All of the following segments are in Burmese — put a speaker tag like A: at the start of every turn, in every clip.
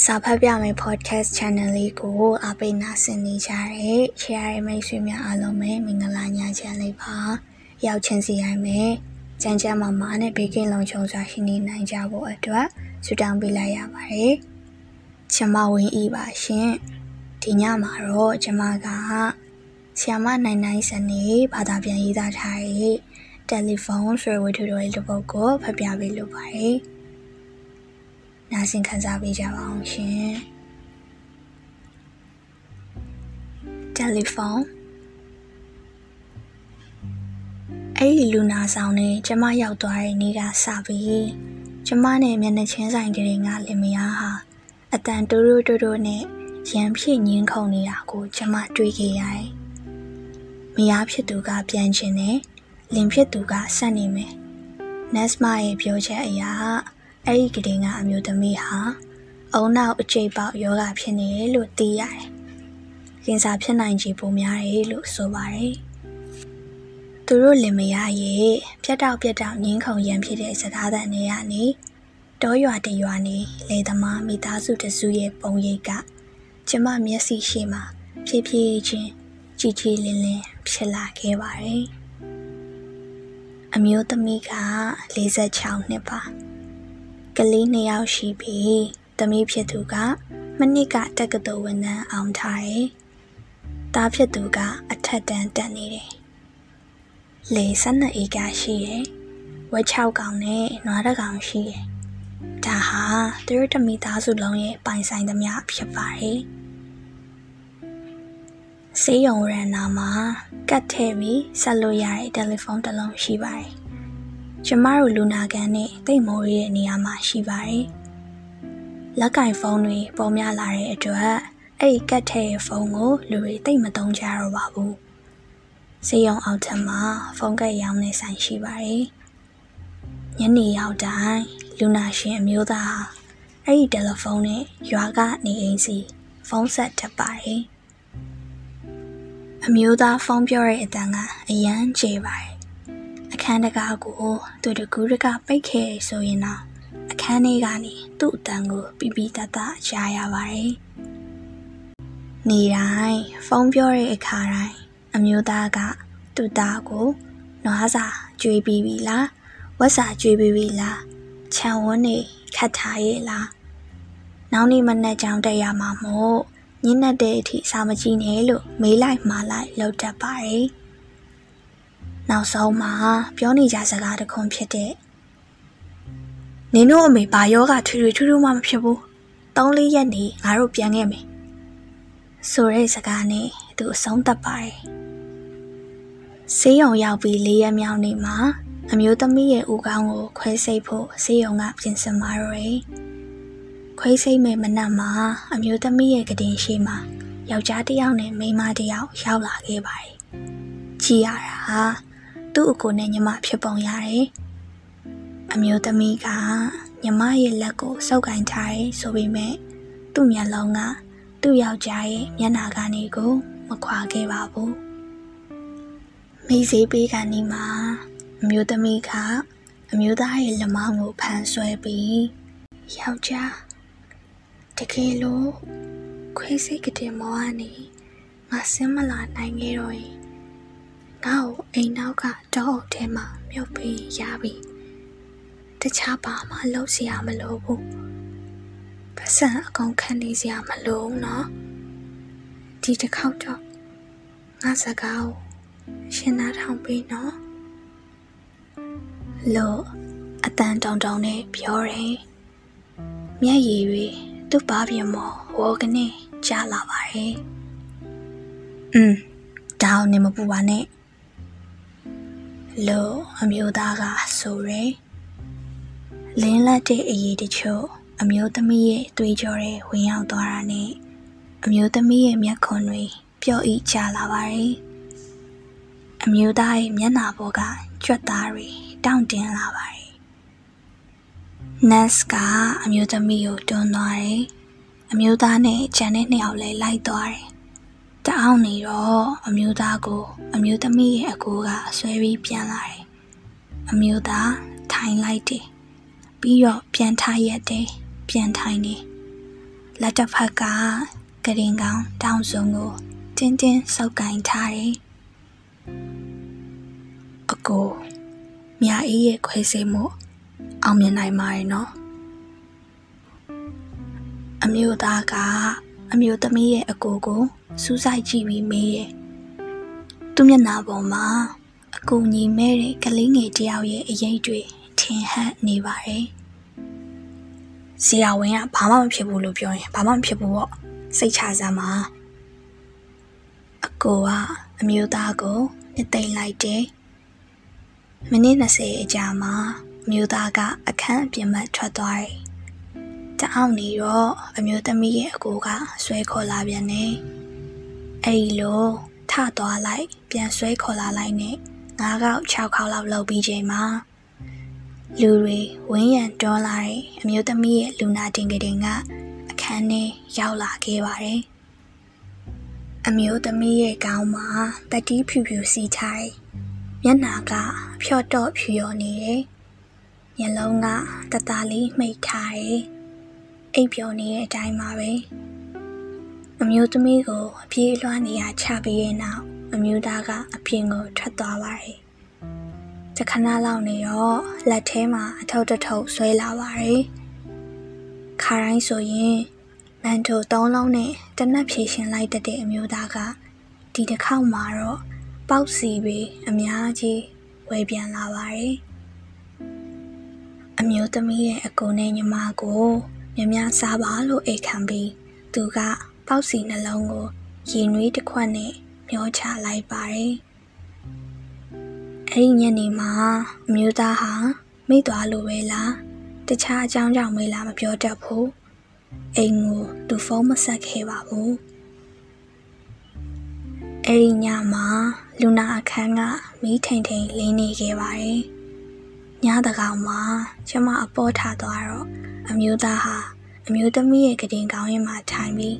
A: စာဖတ်ပြမယ် podcast channel လေးကိုအားပေးနာဆင်နေကြတဲ့ share ရမိတ်ဆွေများအားလုံးပဲမင်္ဂလာညချမ်းလေးပါရောက်ချင်းစီရိုင်းမယ်ကြမ်းကြမ်းမာမာနဲ့ဘေးကင်းလုံခြုံစွာရှိနေနိုင်ကြဖို့အတွက်ဆုတောင်းပေးလိုက်ရပါတယ်ချမဝင်းဤပါရှင်ဒီညမှာတော့ကျမကဆီယမနိုင်နိုင်စနေဘာသာပြန်ရေးသားထားတဲ့တယ်လီဖုန်းဆွေဝေထူတော်လေးတစ်ပုဒ်ကိုဖတ်ပြပေးလိုပါတယ် နားဆင်ခံစားပေးကြပါအောင်ရှင်တယ်လီဖုန်းအဲ့ဒီလူနာဆောင်နဲ့ကျမရောက်သွားတဲ့နေ့ကစပြီးကျမနဲ့မျက်နှာချင်းဆိုင်ကလေးကလင်မယားဟာအတန်တိုးတိုးတိုးတိုးနဲ့ရံဖြစ်ငင်းခုန်နေတာကိုကျမတွေ့ခဲ့ရတယ်။မယားဖြစ်သူကပြန်ချင်တယ်လင်ဖြစ်သူကဆက်နေမယ်။ Nesma ရဲ့ပြောချက်အရာ အဲ့ဒီကလေးကအမျိုးသမီးဟာအုံနောက်အကျိတ်ပေါက်ယောဂဖြစ်နေတယ်လို့သိရတယ်။ကင်ဆာဖြစ်နိုင်ခြေပိုများတယ်လို့ဆိုပါတယ်။သူတို့လင်မယားရဲ့ပြတ်တောက်ပြတ်တောက်ငင်းခုန်ရန်ဖြစ်တဲ့စကားသံတွေကနေတောရွာတရွာနေလေသမားမိသားစုတစုရဲ့ပုံရိပ်ကကျမမျက်စိရှိမှ ဖြည်းဖြည်းချင်းကြည်ကြည်လင်းလင်းဖြစ်လာခဲ့ပါတယ်။အမျိုးသမီးက46နှစ်ပါ။ ကလေးနှစ်ယောက်ရှိပြီးသမီးဖြစ်သူကမနစ်ကတက္ကသိုလ်ဝန်ထမ်းအောင်ထားတယ်။သားဖြစ်သူကအထက်တန်းတက်နေတယ်။လေ12ဧကရှိတယ်။ဝက်6ကောင်နဲ့နွားတစ်ကောင်ရှိတယ်။ဒါဟာသူတို့တမိသားစုလုံးရဲ့ပိုင်ဆိုင်သမျှဖြစ်ပါတယ်။စေးရုံရန်နာမှာကတ်ထဲပြီးဆက်လို့ရတဲ့တယ်လီဖုန်းတစ်လုံးရှိပါတယ်။ ကျမတို့လူနာကန်နဲ့တိတ်မိုးရတဲ့နေရာမှာရှိပါတယ်။လက်ကင်ဖုန်းတွေပေါ်များလာတဲ့အတွက်အဲ့ဒီကတ်ထဲဖုန်းကိုလူတွေတိတ်မသုံးကြတော့ပါဘူး။စေယုံအောက်ထပ်မှာဖုန်းကတ်ရောင်းနေဆိုင်ရှိပါတယ်။ညနေရောက်တိုင်းလူနာရှင်အမျိုးသားအဲ့ဒီတယ်လီဖုန်းနဲ့ရွာကနေအိမ်စီဖုန်းဆက်ထပ်ပါတယ်။အမျိုးသားဖုန်းပြောတဲ့အတန်ကအရန်ကျေပါတယ် အခန်းတကားကိုသူတကူတကပိတ်ခဲ့ဆိုရင်တော့အခန်းထဲကနေသူ့အတန်ကိုပြပြတတကြားရပါတယ်။နေတိုင်းဖုန်းပြောတဲ့အခါတိုင်းအမျိုးသားကသူ့သားကိုနွားစာကြွေးပြီးပြီလားဝက်စာကြွေးပြီးပြီလားခြံဝန်းနေခတ်ထားရဲ့လားနောက်နေ့မနက်ကြောင်တက်ရမှာမို့ညနေတဲ့အထိစာမကြည့်နဲ့လို့မေးလိုက်မှာလိုက်လောက်တတ်ပါတယ်။ နောက်ဆုံးမှာပြောနေကြစကားတခွန်းဖြစ်တဲ့နင်တို့အမေဘာယောဂထွေထွေထူးထူးမှမဖြစ်ဘူး၃လေးရက်နေငါတို့ပြန်ခဲ့မယ်ဆိုတဲ့စကားနဲ့သူအဆုံးသတ်ပါတယ်ဆေးရုံရောက်ပြီး၄ရက်မြောက်နေ့မှာအမျိုးသမီးရဲ့ဦးခေါင်းကိုခွဲစိတ်ဖို့ဆေးရုံကပြင်ဆင်ပါရယ်ခွဲစိတ်မဲ့မနက်မှာအမျိုးသမီးရဲ့ကတင်ရှိမှာယောက်ျားတစ်ယောက်နဲ့မိန်းမတစ်ယောက်ရောက်လာခဲ့ပါတယ်ကြည်ရတာဟာ သူ့အကိုနဲ့ညီမဖြစ်ပုံရတယ်။အမျိုးသမီးကညီမရဲ့လက်ကိုစောက်ကင်ထားတယ်ဆိုပေမဲ့သူ့မျက်လုံးကသူ့ယောက်ျားရဲ့မျက်နှာကနေကို မခွာခဲ့ပါဘူး။မိစေးပေးကနေမှာအမျိုးသမီးကအမျိုးသားရဲ့လက်မောင်းကိုဖမ်းဆွဲပြီးယောက်ျားတကယ်လို့ခွေးစိတ်ကတဲ့မောကနေငါဆင်းမလာနိုင်ခဲ့တော့ရင် ငါ့ကိုအိမ်နောက်ကတောအုပ်ထဲမှာမြုပ်ပြီးရပြီတခြားဘာမှလုပ်စရာမလိုဘူးပတ်စံအကုန်ခံနေစရာမလိုနော်ဒီတစ်ခေါက်တော့ငါစကားကိုရှင်းနာထောင်ပေးနော်လို့အတန်တောင်တောင်နဲ့ပြောတယ်မျက်ရည်တွေသူ့ဘားပြင်မော်ဝေါကနေကြားလာပါတယ်อืมဒါအောင်နေမပူပါနဲ့ လို့အမျိုးသားကဆိုရယ်လင်းလက်တဲ့အရေးတချို့အမျိုးသမီးရဲ့သွေးကြောတွေဝင်ရောက်သွားတာနဲ့အမျိုးသမီးရဲ့မျက်ခွန်တွေပျော့ဤကျလာပါတယ်အမျိုးသားရဲ့မျက်နှာပေါ်ကကြွက်သားတွေတောင့်တင်းလာပါတယ်နတ်ကအမျိုးသမီးကိုတွန်းသွားတယ်အမျိုးသားနဲ့ဂျန်တဲ့နှစ်ယောက်လည်းလိုက်သွားတယ် တအောင်နေတော့အမျိုးသားကိုအမျိုးသမီးရဲ့အကူကဆွဲပြီးပြန်လာတယ်။အမျိုးသားထိုင်လိုက်တယ်။ပြီးတော့ပြန်ထားရက်တယ်။ပြန်ထိုင်တယ်လက်တစ်ဖက်ကကရင်ကောင်တောင်စုံကိုတင်းတင်းဆုပ်ကင်ထားတယ်အကိုမြာအေးရဲ့ခွဲစိမှုအောင်မြင်နိုင်မှာရဲ့နော်အမျိုးသားကအမျိုးသမီးရဲ့အကိုကို စူးစိုက်ကြည့်ပြီးမေးတယ်သူမျက်နှာပေါ်မှာအကူညီမဲ့တဲ့ကလေးငယ်တယောက်ရဲ့အရေးတွေထင်ဟပ်နေပါတယ်ဆရာဝန်ကဘာမှမဖြစ်ဘူးလို့ပြောရင်ဘာမှမဖြစ်ဘူးပေါ့စိတ်ချစမ်းပါအကိုကအမျိုးသားကိုနှစ်သိမ့်လိုက်တယ်မိနစ်20အကြာမှာအမျိုးသားကအခန်းအပြင်ဘက်ထွက်သွားတယ်တအောင်နေတော့အမျိုးသမီးရဲ့အကိုကဆွဲခေါ်လာပြန်တယ် အဲ့ဒီလိုထသွားလိုက်ပြန်ဆွဲခေါ်လာလိုက်နဲ့၅ခေါက်6ခေါက်လောက်လှုပ်ပြီးချိန်မှာလူတွေဝင်းရံတွန်းလာတဲ့အမျိုးသမီးရဲ့လူနာတင်ကတင်ကအခန်းထဲရောက်လာခဲ့ပါတယ်။အမျိုးသမီးရဲ့ခေါင်းမှာတတိဖြူဖြူစီထားတယ်။မျက်နှာကဖြော့တော့ဖြူရော်နေတယ်။မျက်လုံးကတသားလေးမှိတ်ထားတယ်။အိပ်ပျော်နေတဲ့အတိုင်းပါပဲ။ အမျိုးသမီးကိုအပြေးအလွှားနေရချပြီးတဲ့နောက်အမျိုးသားကအပြင်ကိုထွက်သွားပါတယ်။တခဏလောက်နေတော့လက်ထဲမှာအထုပ်တထုပ်ဆွဲလာပါတယ်။ခါတိုင်းဆိုရင်မန်တိုသုံးလုံးနဲ့တနက်ဖြေရှင်လိုက်တဲ့အမျိုးသားကဒီတစ်ခေါက်မှာတော့ပေါက်စီပဲအများကြီးဝယ်ပြန်လာပါတယ်။အမျိုးသမီးရဲ့အကူနဲ့ညီမကိုမြမစားပါလို့အိတ်ခံပြီးသူက ပေါက်စီနှလုံးကိုရင်နွေးတစ်ခွက်နဲ့မျောချလိုက်ပါတယ်။အဲ့ဒီညနေမှာအမျိုးသားဟာမိသွားလို့ပဲလားတခြားအကြောင်းကြောင့်မေးလားမပြောတတ်ဘူး။အိမ်ကိုသူဖုန်းမဆက်ခဲ့ပါဘူး။အဲ့ဒီညမှာလူနာအခန်းကမီးထိန်ထိန်လင်းနေခဲ့ပါတယ်။ညတကောင်မှာကျမအပေါ်ထားသွားတော့အမျိုးသားဟာအမျိုးသမီးရဲ့ကတင်ကောင်းရင်မှထိုင်ပြီး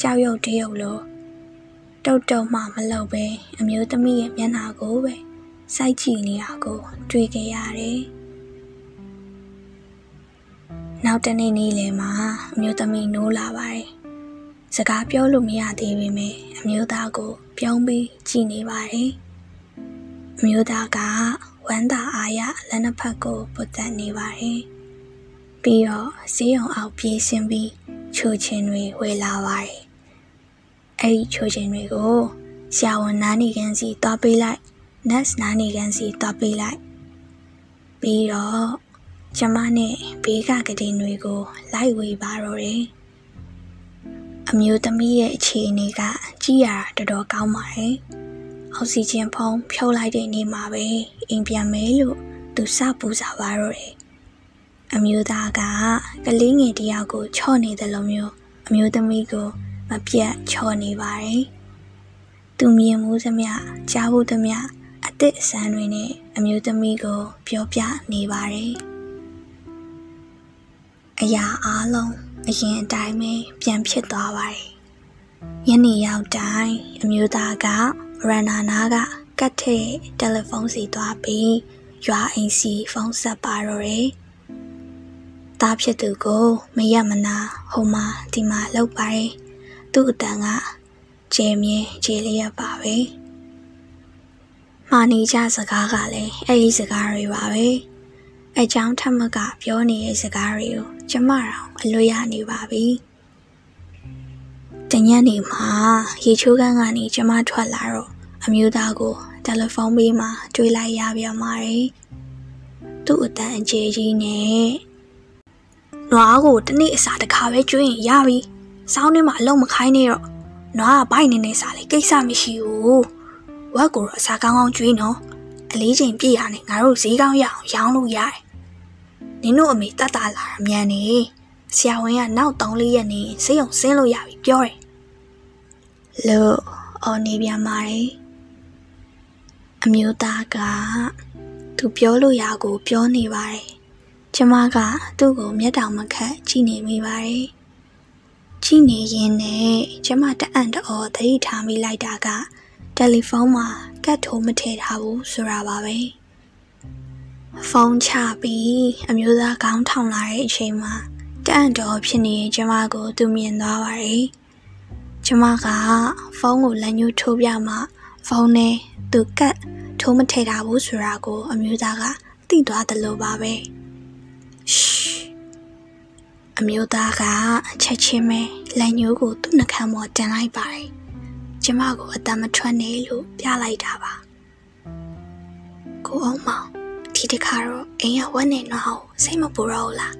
A: ကြောက်ရွံ့တရုပ်လို့တုတ်တုံမှမလုပ်ပဲအမျိုးသမီးရဲ့မျက်နှာကိုပဲစိုက်ကြည့်နေတာကို တွေ့ခဲ့ရတယ်။နောက်တနေ့နေ့လယ်မှာအမျိုးသမီးနိုးလာပါတယ်။စကားပြောလို့မရသေးပေမဲ့အမျိုးသားကို ပြုံးပြီးကြည့်နေပါတယ်။အမျိုးသားကဝမ်းသာအားရလက်နှစ်ဖက်ကိုပုတ်တက်နေပါတယ်။ပြီးတော့ဈေးရုံအောင်ပြေးဆင်းပြီးချိုချင်တွေဝေလာပါတယ် အဲ့ဒီချိုချင်တွေကိုဆရာဝန်နားနေကန်စီတွားပေးလိုက် nurse နားနေကန်စီတွားပေးလိုက်ပြီးတော့ကျမနဲ့ဘေးကကတင်တွေကိုလိုက်ဝေပါတော့တယ်အမျိုးသမီးရဲ့အခြေအနေကကြည့်ရတာတော်တော်ကောင်းပါတယ်အောက်ဆီဂျင်ဖုံးဖြုတ်လိုက်တဲ့နေ့မှာပဲအိမ်ပြန်မဲလို့သူစပူစားပါတော့တယ်အမျိုးသားကကလေးငယ်တယောက်ကိုချော့နေတယ်လို့မျိုးအမျိုးသမီးကို မပြတ်ချော်နေပါတယ်။သူမြင်မှုသမျှကြားဖို့သမျှအသစ်အဆန်းတွေနဲ့အမျိုးသမီးကို ပြောပြနေပါတယ်။အရာအားလုံးအရင်အတိုင်းပဲပြန်ဖြစ်သွားပါတယ်။ယနေ့ရောက်တိုင်းအမျိုးသားကရန်နာနာကကတ်တဲ့တယ်လီဖုန်းစီသွားပြီးရွာအိမ်စီဖုန်းဆက်ပါတော့တယ်။သားဖြစ်သူကိုမရမနာဟိုမှာဒီမှာလောက်ပါတယ်။ သူ့အတန်ကကျဲမြဲကျဲလျက်ပါပဲမှာနေကြစကားကလည်းအဲ့ဒီစကားတွေပါပဲအကြောင်းထမကပြောနေတဲ့စကားတွေကိုကျမတောင်အလွတ်ရနေပါပြီတညနေမှာရေချိုးကန်းကနေကျမထွက်လာတော့အမျိုးသားကိုတယ်လီဖုန်းပေးမှတွေ့လိုက်ရပြန်ပါတယ်သူ့အတန်အကျယ်ကြီးနဲ့နွားကိုတနေ့အစာတစ်ခါပဲကျွေးရင်ရပြီ စောင်းထဲမှာအလုံးမခိုင်းနေတော့နွားကဘိုက်နေနေစားလေကိစ္စမရှိဘူးဝက်ကိုတော့အစာကောင်းကောင်းကျွေးနော်အလေးချိန်ပြည့်ရနဲ့ငါတို့ဈေးကောင်းရအောင်ရောင်းလို့ရတယ်နင်တို့အမေတတ်တာလာတာမြန်နေဆရာဝန်ကနောက်3လေးရက်နေဆေးရုံဆင်းလို့ရပြီပြောတယ်လို့အော်နေပြန်ပါတယ်အမျိုးသားကသူပြောလို့ရကိုပြောနေပါတယ်ကျမကသူ့ကိုမျက်တောင်မခတ်ကြည့်နေမိပါတယ် ကြည့်နေရင်နဲ့ကျမတအံ့တော်သတိထားမိလိုက်တာကတယ်လီဖုန်းမှာကတ်ထိုးမထည့်ထားဘူးဆိုတာပါပဲဖုန်းချပြီးအမျိုးသားကောင်းထောင်လာတဲ့အချိန်မှာတတအံ့တော်ဖြစ်နေကျမကို သူမြင်သွားပါတယ်ကျမကဖုန်းကိုလက်ညှိုးထိုးပြမှဖုန်းနဲ့သူကတ်ထိုးမထည့်တာဘူးဆိုတာကို အမျိုးသားကသိသွားတယ်လို့ပါပဲရှ် အမျိုးသားကချက်ချင်းပဲလက်ညှိုးကိုသူ့နှာခမ်းပေါ်တင်လိုက်ပါတယ်ကျမကိုအတမထွက်နေလို့ပြလိုက်တာပါကိုအောင်မောင်ဒီတခါတော့အိမ်ကဝက်နေတော့စိတ်မပူတော့လား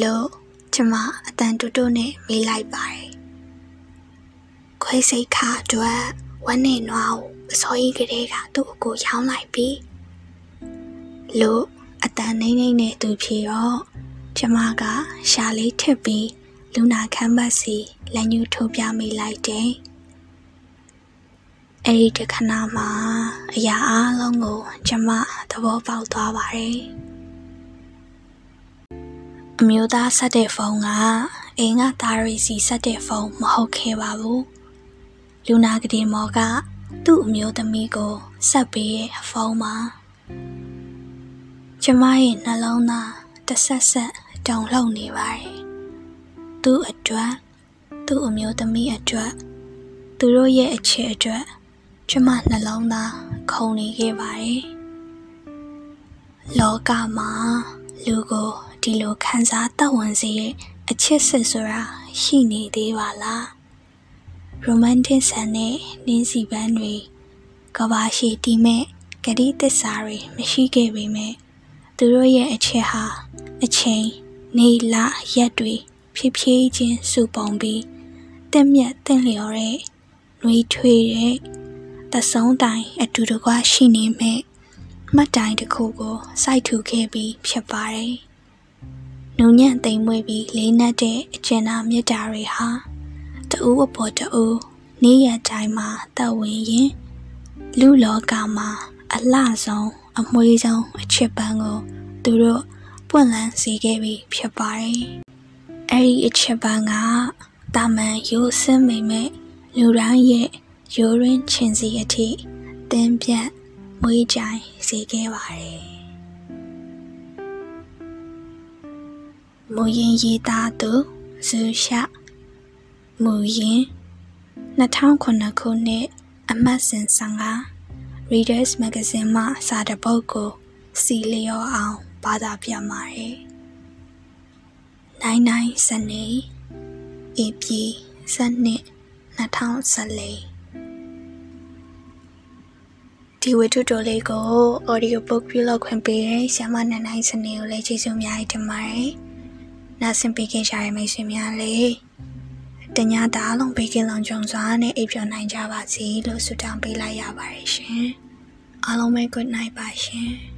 A: လို့ကျမအတန်တူတူနဲ့မေးလိုက်ပါတယ်ခွေးစိတ်ခါအတွက်ဝက်နေတော့အစောကြီးကလေးကသူ့အကိုရောင်းလိုက်ပြီလို့အတန်နေနေနဲ့သူဖြေတော့ ကျမကရှာလေးထစ်ပြီးလူနာခမ်းပတ်စီလက်ညှိုးထိုးပြမိလိုက်တယ်အဲ့ဒီတခဏမှာအရာအလုံးကို ကျမသဘောပေါက်သွားပါတယ်အမျိုးသားဆက်တဲ့ဖုန်းကအိမ်ကသားရီစီဆက်တဲ့ဖုန်းမဟုတ်ခဲ့ပါဘူးလူနာကလေးမော်ကသူ့အမျိုးသမီးကိုဆက်ပေးရဲ့ဖုန်းမှာကျမရဲ့နှလုံးသားတဆက်ဆက် တုန်လှုပ်နေပါတယ်သူ့အတွက်သူ့အမျိုးသမီးအတွက်သူတို့ရဲ့အချစ်အတွက်ကျမနှလုံးသားခုန်နေခဲ့ပါတယ်လောကမှာလူကိုဒီလိုခံစားတတ်ဝင်စေတဲ့အချစ်စစ်ဆိုတာရှိနေသေးပါလားရိုမန်တစ်ဆန်တဲ့နင်းစီပန်းတွေကဘာရှိတီးမဲ့ဂတိသစ္စာတွေမရှိခဲ့ပေမဲ့သူတို့ရဲ့အချစ်ဟာအချိန် နေလရက်တွေဖြည်းဖြည်းချင်းစုပုံပြီးတက်မြတ်တင့်လျော်တဲ့နှွေးထွေးတဲ့တဆုံးတိုင်အတူတကွရှိနေမဲ့မှတ်တိုင်တစ်ခုကိုစိုက်ထူခဲ့ပြီးဖြစ်ပါတယ်။နုံညံ့သိမ်မွေ့ပြီးလေးနက်တဲ့အကျဉ်းသားမြတ်တာတွေဟာတူအပေါ်တူနေ့ရက်တိုင်းမှာတက်ဝင်ရင်လူလောကမှာအလှဆုံးအမွှေးဆုံးအချစ်ပန်းကိုသူတို့ ပွင့်လန်းစေခဲ့ပြီးဖြစ်ပါတယ်။အဲဒီအချစ်ပန်းကတာမန်ရိုးစင်းမိမဲ့လူတိုင်းရဲ့ရိုးရင်းချင်စီအထိတင်းပြတ်မွေးကြိုင်စေခဲ့ပါတယ်။မူရင်ရေးသားသူဇူရှာမူရင်2009ခုနှစ်အမှတ်စဉ်15 Readers Magazine မှစာတပုတ်ကိုစီလျောအောင် ဘာသာပြန်ပါတယ်။နိုင်နိုင်စနေဧပြီစနစ်2014ဒီဝတ္ထုတိုလေးကို audio book ပြုလုပ်ခွင့်ပေးတဲ့ဆ iam နန်းနိုင်စနေကိုလည်းကျေးဇူးများတင်ပါတယ်။နားဆင်ပေးခဲ့ကြတဲ့မိတ်ဆွေများလည်းတညတားလုံးပေးကင်းလုံခြုံစွာနဲ့အိပ်ပျော်နိုင်ကြပါစေလို့ဆုတောင်းပေးလိုက်ရပါတယ်ရှင်။အားလုံးပဲ good night ပါရှင်။